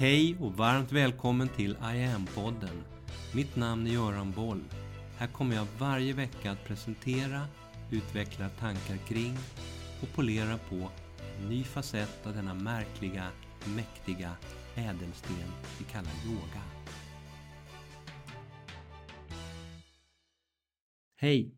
Hej och varmt välkommen till I am-podden. Mitt namn är Göran Boll. Här kommer jag varje vecka att presentera, utveckla tankar kring och polera på en ny facett av denna märkliga, mäktiga ädelsten vi kallar yoga. Hej!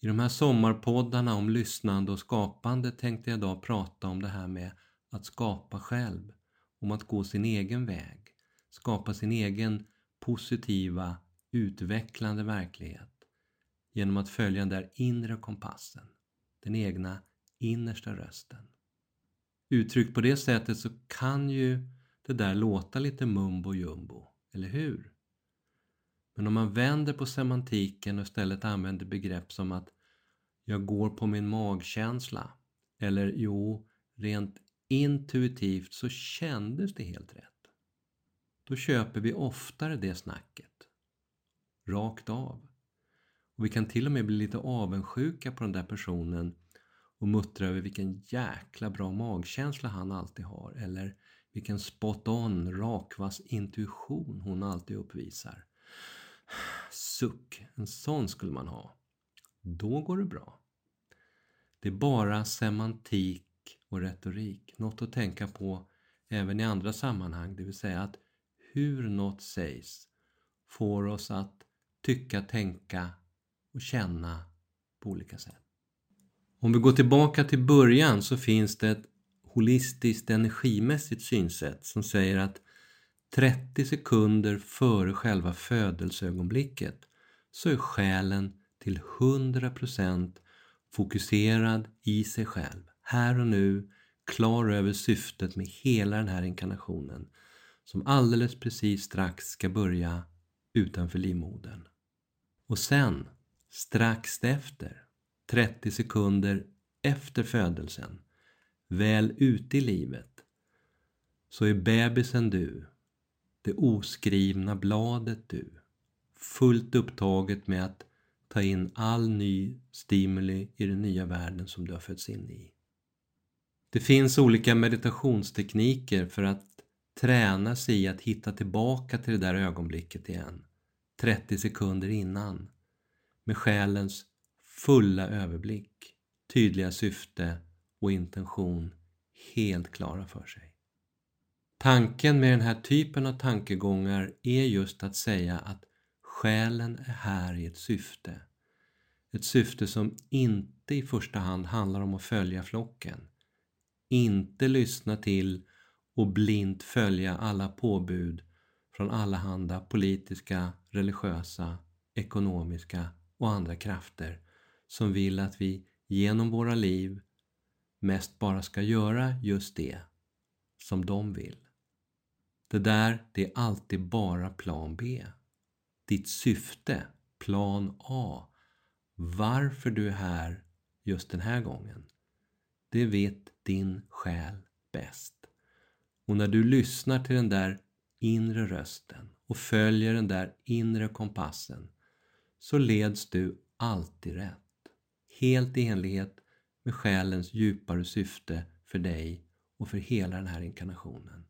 I de här sommarpoddarna om lyssnande och skapande tänkte jag idag prata om det här med att skapa själv, om att gå sin egen väg, skapa sin egen positiva, utvecklande verklighet genom att följa den där inre kompassen, den egna innersta rösten. Uttryckt på det sättet så kan ju det där låta lite mumbo jumbo, eller hur? Men om man vänder på semantiken och istället använder begrepp som att jag går på min magkänsla eller jo, rent intuitivt så kändes det helt rätt. Då köper vi oftare det snacket. Rakt av. Och vi kan till och med bli lite avundsjuka på den där personen och muttra över vilken jäkla bra magkänsla han alltid har eller vilken spot on, rakvass intuition hon alltid uppvisar. Suck, en sån skulle man ha. Då går det bra. Det är bara semantik och retorik, något att tänka på även i andra sammanhang, det vill säga att hur något sägs får oss att tycka, tänka och känna på olika sätt. Om vi går tillbaka till början så finns det ett holistiskt energimässigt synsätt som säger att 30 sekunder före själva födelseögonblicket så är själen till 100% fokuserad i sig själv, här och nu, klar över syftet med hela den här inkarnationen som alldeles precis strax ska börja utanför livmodern. Och sen, strax efter, 30 sekunder efter födelsen, väl ute i livet, så är bebisen du, det oskrivna bladet du, fullt upptaget med att ta in all ny stimuli i den nya världen som du har fötts in i. Det finns olika meditationstekniker för att träna sig i att hitta tillbaka till det där ögonblicket igen, 30 sekunder innan, med själens fulla överblick, tydliga syfte och intention helt klara för sig. Tanken med den här typen av tankegångar är just att säga att själen är här i ett syfte. Ett syfte som inte i första hand handlar om att följa flocken. Inte lyssna till och blint följa alla påbud från allehanda politiska, religiösa, ekonomiska och andra krafter som vill att vi genom våra liv mest bara ska göra just det som de vill. Det där, det är alltid bara plan B. Ditt syfte, plan A, varför du är här just den här gången, det vet din själ bäst. Och när du lyssnar till den där inre rösten och följer den där inre kompassen så leds du alltid rätt. Helt i enlighet med själens djupare syfte för dig och för hela den här inkarnationen.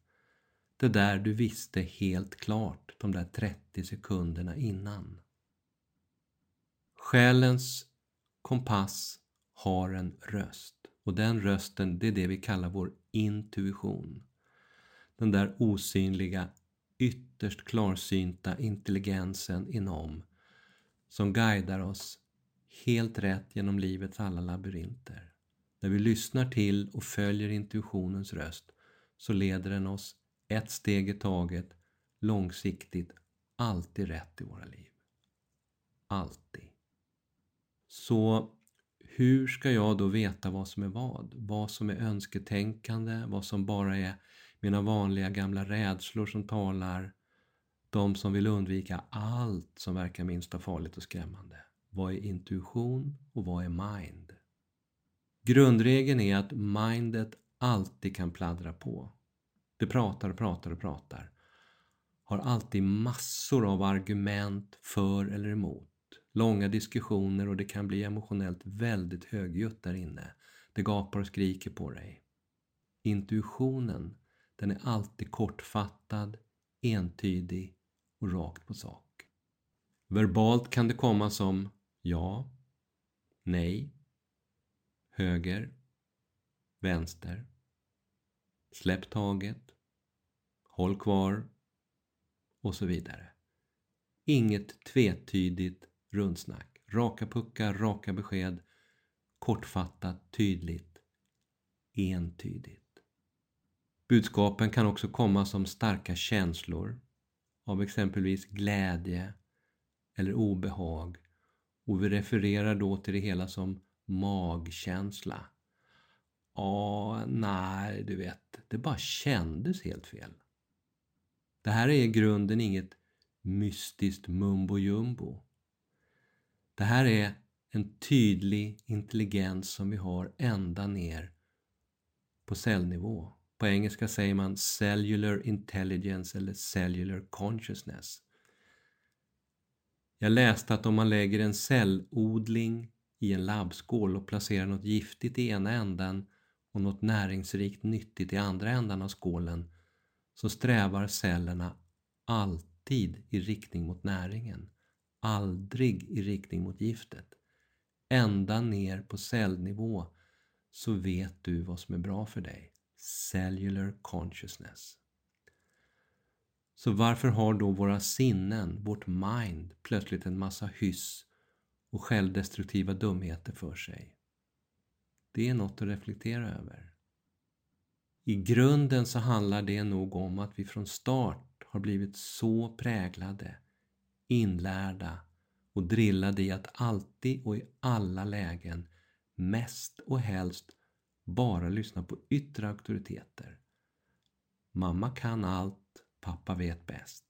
Det där du visste helt klart de där 30 sekunderna innan. Själens kompass har en röst och den rösten det är det vi kallar vår intuition. Den där osynliga, ytterst klarsynta intelligensen inom som guidar oss helt rätt genom livets alla labyrinter. När vi lyssnar till och följer intuitionens röst så leder den oss ett steg i taget, långsiktigt, alltid rätt i våra liv. Alltid. Så hur ska jag då veta vad som är vad? Vad som är önsketänkande, vad som bara är mina vanliga gamla rädslor som talar, de som vill undvika allt som verkar minsta farligt och skrämmande. Vad är intuition och vad är mind? Grundregeln är att mindet alltid kan pladdra på. Det pratar och pratar och pratar. Har alltid massor av argument för eller emot. Långa diskussioner och det kan bli emotionellt väldigt högljutt där inne. Det gapar och skriker på dig. Intuitionen, den är alltid kortfattad, entydig och rakt på sak. Verbalt kan det komma som ja, nej, höger, vänster, släpp taget, håll kvar och så vidare. Inget tvetydigt rundsnack. Raka puckar, raka besked, kortfattat, tydligt, entydigt. Budskapen kan också komma som starka känslor av exempelvis glädje eller obehag och vi refererar då till det hela som magkänsla. Ja, nej, du vet, det bara kändes helt fel. Det här är i grunden inget mystiskt mumbo jumbo. Det här är en tydlig intelligens som vi har ända ner på cellnivå. På engelska säger man cellular intelligence eller cellular consciousness. Jag läste att om man lägger en cellodling i en labbskål och placerar något giftigt i ena änden och något näringsrikt nyttigt i andra ändan av skålen så strävar cellerna alltid i riktning mot näringen, aldrig i riktning mot giftet. Ända ner på cellnivå så vet du vad som är bra för dig. Cellular consciousness. Så varför har då våra sinnen, vårt mind, plötsligt en massa hyss och självdestruktiva dumheter för sig? Det är något att reflektera över. I grunden så handlar det nog om att vi från start har blivit så präglade, inlärda och drillade i att alltid och i alla lägen mest och helst bara lyssna på yttre auktoriteter. Mamma kan allt, pappa vet bäst.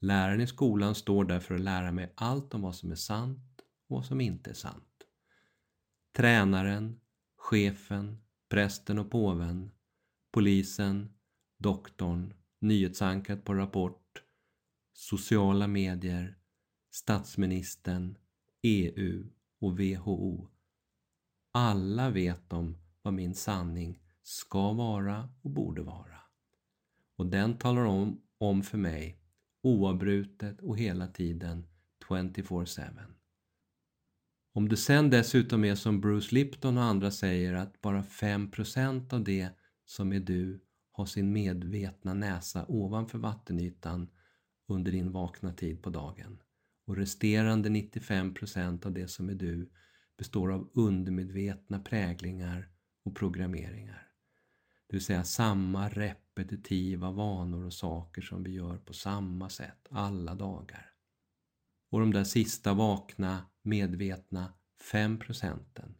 Läraren i skolan står där för att lära mig allt om vad som är sant och vad som inte är sant. Tränaren, chefen, prästen och påven, polisen, doktorn, nyhetsankat på Rapport, sociala medier, statsministern, EU och WHO. Alla vet de vad min sanning ska vara och borde vara. Och den talar om, om för mig oavbrutet och hela tiden 24-7. Om det sen dessutom är som Bruce Lipton och andra säger att bara 5% av det som är du har sin medvetna näsa ovanför vattenytan under din vakna tid på dagen och resterande 95% av det som är du består av undermedvetna präglingar och programmeringar. Det vill säga samma repetitiva vanor och saker som vi gör på samma sätt alla dagar. Och de där sista vakna, medvetna 5 procenten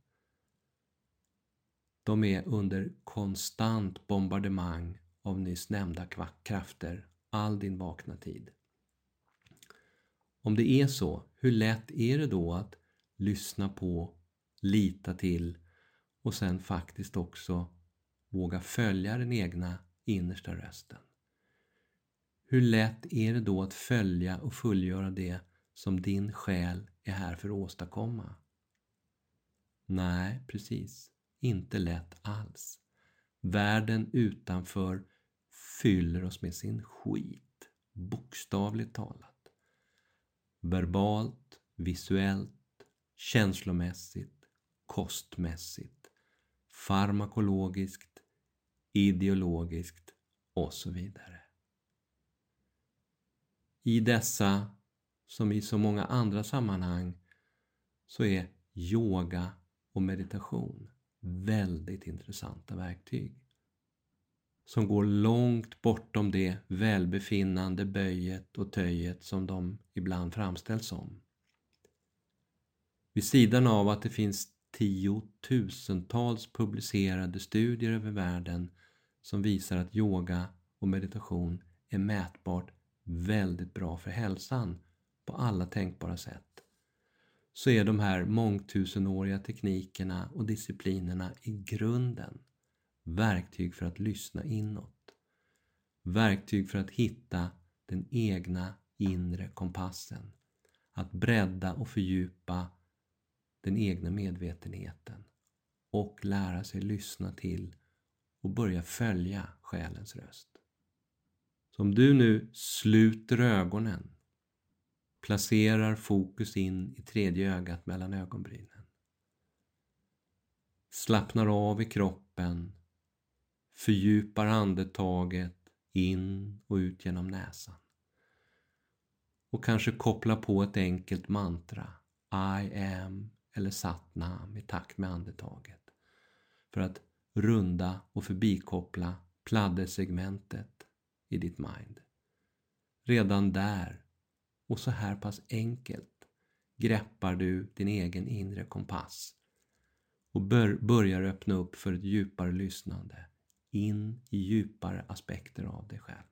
de är under konstant bombardemang av nyss nämnda krafter all din vakna tid. Om det är så, hur lätt är det då att lyssna på, lita till och sen faktiskt också våga följa den egna innersta rösten? Hur lätt är det då att följa och fullgöra det som din själ är här för att åstadkomma? Nej, precis. Inte lätt alls. Världen utanför fyller oss med sin skit, bokstavligt talat. Verbalt, visuellt, känslomässigt, kostmässigt, farmakologiskt, ideologiskt och så vidare. I dessa, som i så många andra sammanhang, så är yoga och meditation väldigt intressanta verktyg som går långt bortom det välbefinnande böjet och töjet som de ibland framställs som. Vid sidan av att det finns tiotusentals publicerade studier över världen som visar att yoga och meditation är mätbart väldigt bra för hälsan på alla tänkbara sätt så är de här mångtusenåriga teknikerna och disciplinerna i grunden verktyg för att lyssna inåt. Verktyg för att hitta den egna inre kompassen. Att bredda och fördjupa den egna medvetenheten och lära sig lyssna till och börja följa själens röst. Så om du nu sluter ögonen, placerar fokus in i tredje ögat mellan ögonbrynen, slappnar av i kroppen, fördjupar andetaget in och ut genom näsan. Och kanske koppla på ett enkelt mantra, I am eller Satnam i takt med andetaget. För att runda och förbikoppla pladdersegmentet i ditt mind. Redan där, och så här pass enkelt, greppar du din egen inre kompass. Och bör, börjar öppna upp för ett djupare lyssnande in i djupare aspekter av dig själv.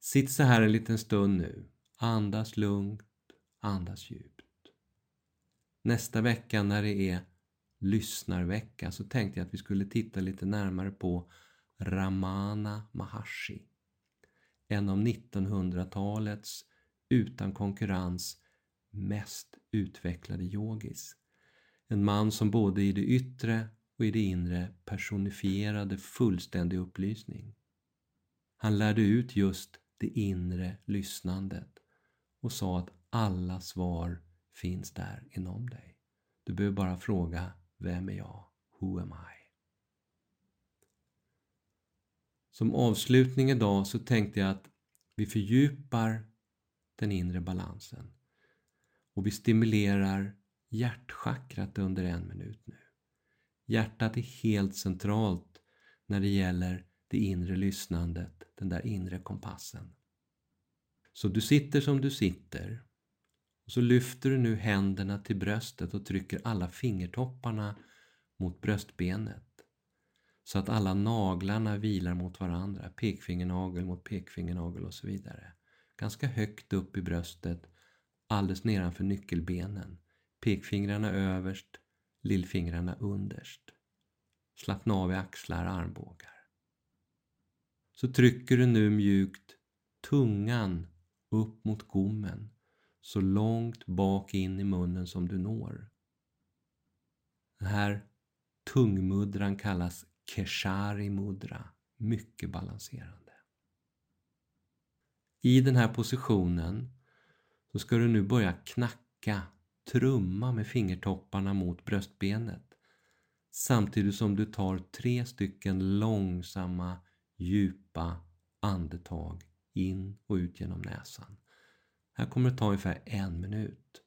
Sitt så här en liten stund nu. Andas lugnt, andas djupt. Nästa vecka när det är lyssnarvecka så tänkte jag att vi skulle titta lite närmare på Ramana Maharshi. En av 1900-talets utan konkurrens mest utvecklade yogis. En man som både i det yttre och i det inre personifierade fullständig upplysning. Han lärde ut just det inre lyssnandet och sa att alla svar finns där inom dig. Du behöver bara fråga Vem är jag? Who am I? Som avslutning idag så tänkte jag att vi fördjupar den inre balansen och vi stimulerar hjärtchakrat under en minut nu. Hjärtat är helt centralt när det gäller det inre lyssnandet, den där inre kompassen. Så du sitter som du sitter och så lyfter du nu händerna till bröstet och trycker alla fingertopparna mot bröstbenet så att alla naglarna vilar mot varandra, pekfingernagel mot pekfingernagel och så vidare. Ganska högt upp i bröstet, alldeles nedanför nyckelbenen. Pekfingrarna överst, lillfingrarna underst. Slappna av i axlar, och armbågar. Så trycker du nu mjukt tungan upp mot gommen så långt bak in i munnen som du når. Den här tungmudran kallas Keshari mudra, mycket balanserande. I den här positionen så ska du nu börja knacka, trumma med fingertopparna mot bröstbenet samtidigt som du tar tre stycken långsamma, djupa andetag in och ut genom näsan. Här kommer det ta ungefär en minut.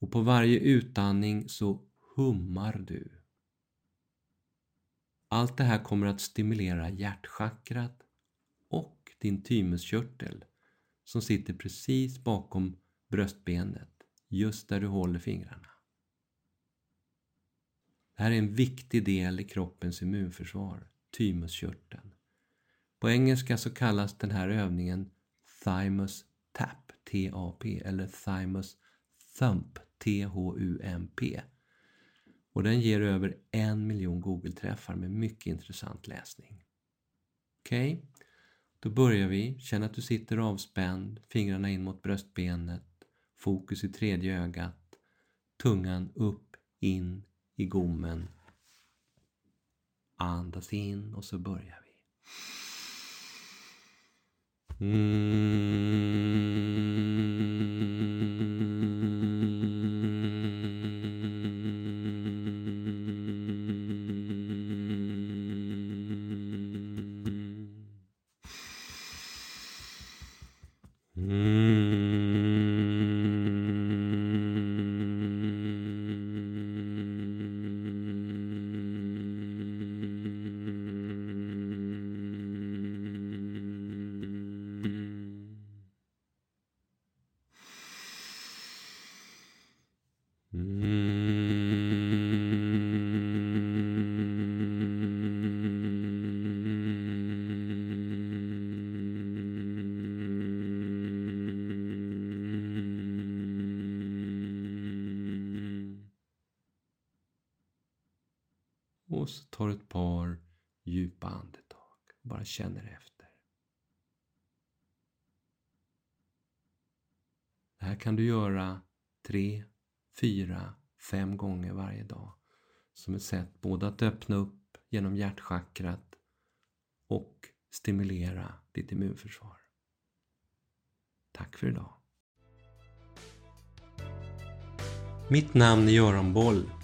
Och på varje utandning så hummar du. Allt det här kommer att stimulera hjärtchakrat och din thymuskörtel som sitter precis bakom bröstbenet, just där du håller fingrarna. Det här är en viktig del i kroppens immunförsvar, thymuskörteln. På engelska så kallas den här övningen Thymus TAP, T-A-P, eller Thymus Thump, T-H-U-M-P. Och den ger över en miljon Google-träffar med mycket intressant läsning. Okej, okay. då börjar vi. Känn att du sitter avspänd, fingrarna in mot bröstbenet, fokus i tredje ögat, tungan upp, in i gommen. Andas in och så börjar vi. Mm. Mm. Tar ett par djupa andetag. Bara känner efter. Det här kan du göra tre, fyra, fem gånger varje dag. som ett sätt både att öppna upp genom hjärtchakrat och stimulera ditt immunförsvar. Tack för idag. Mitt namn är Göran Boll.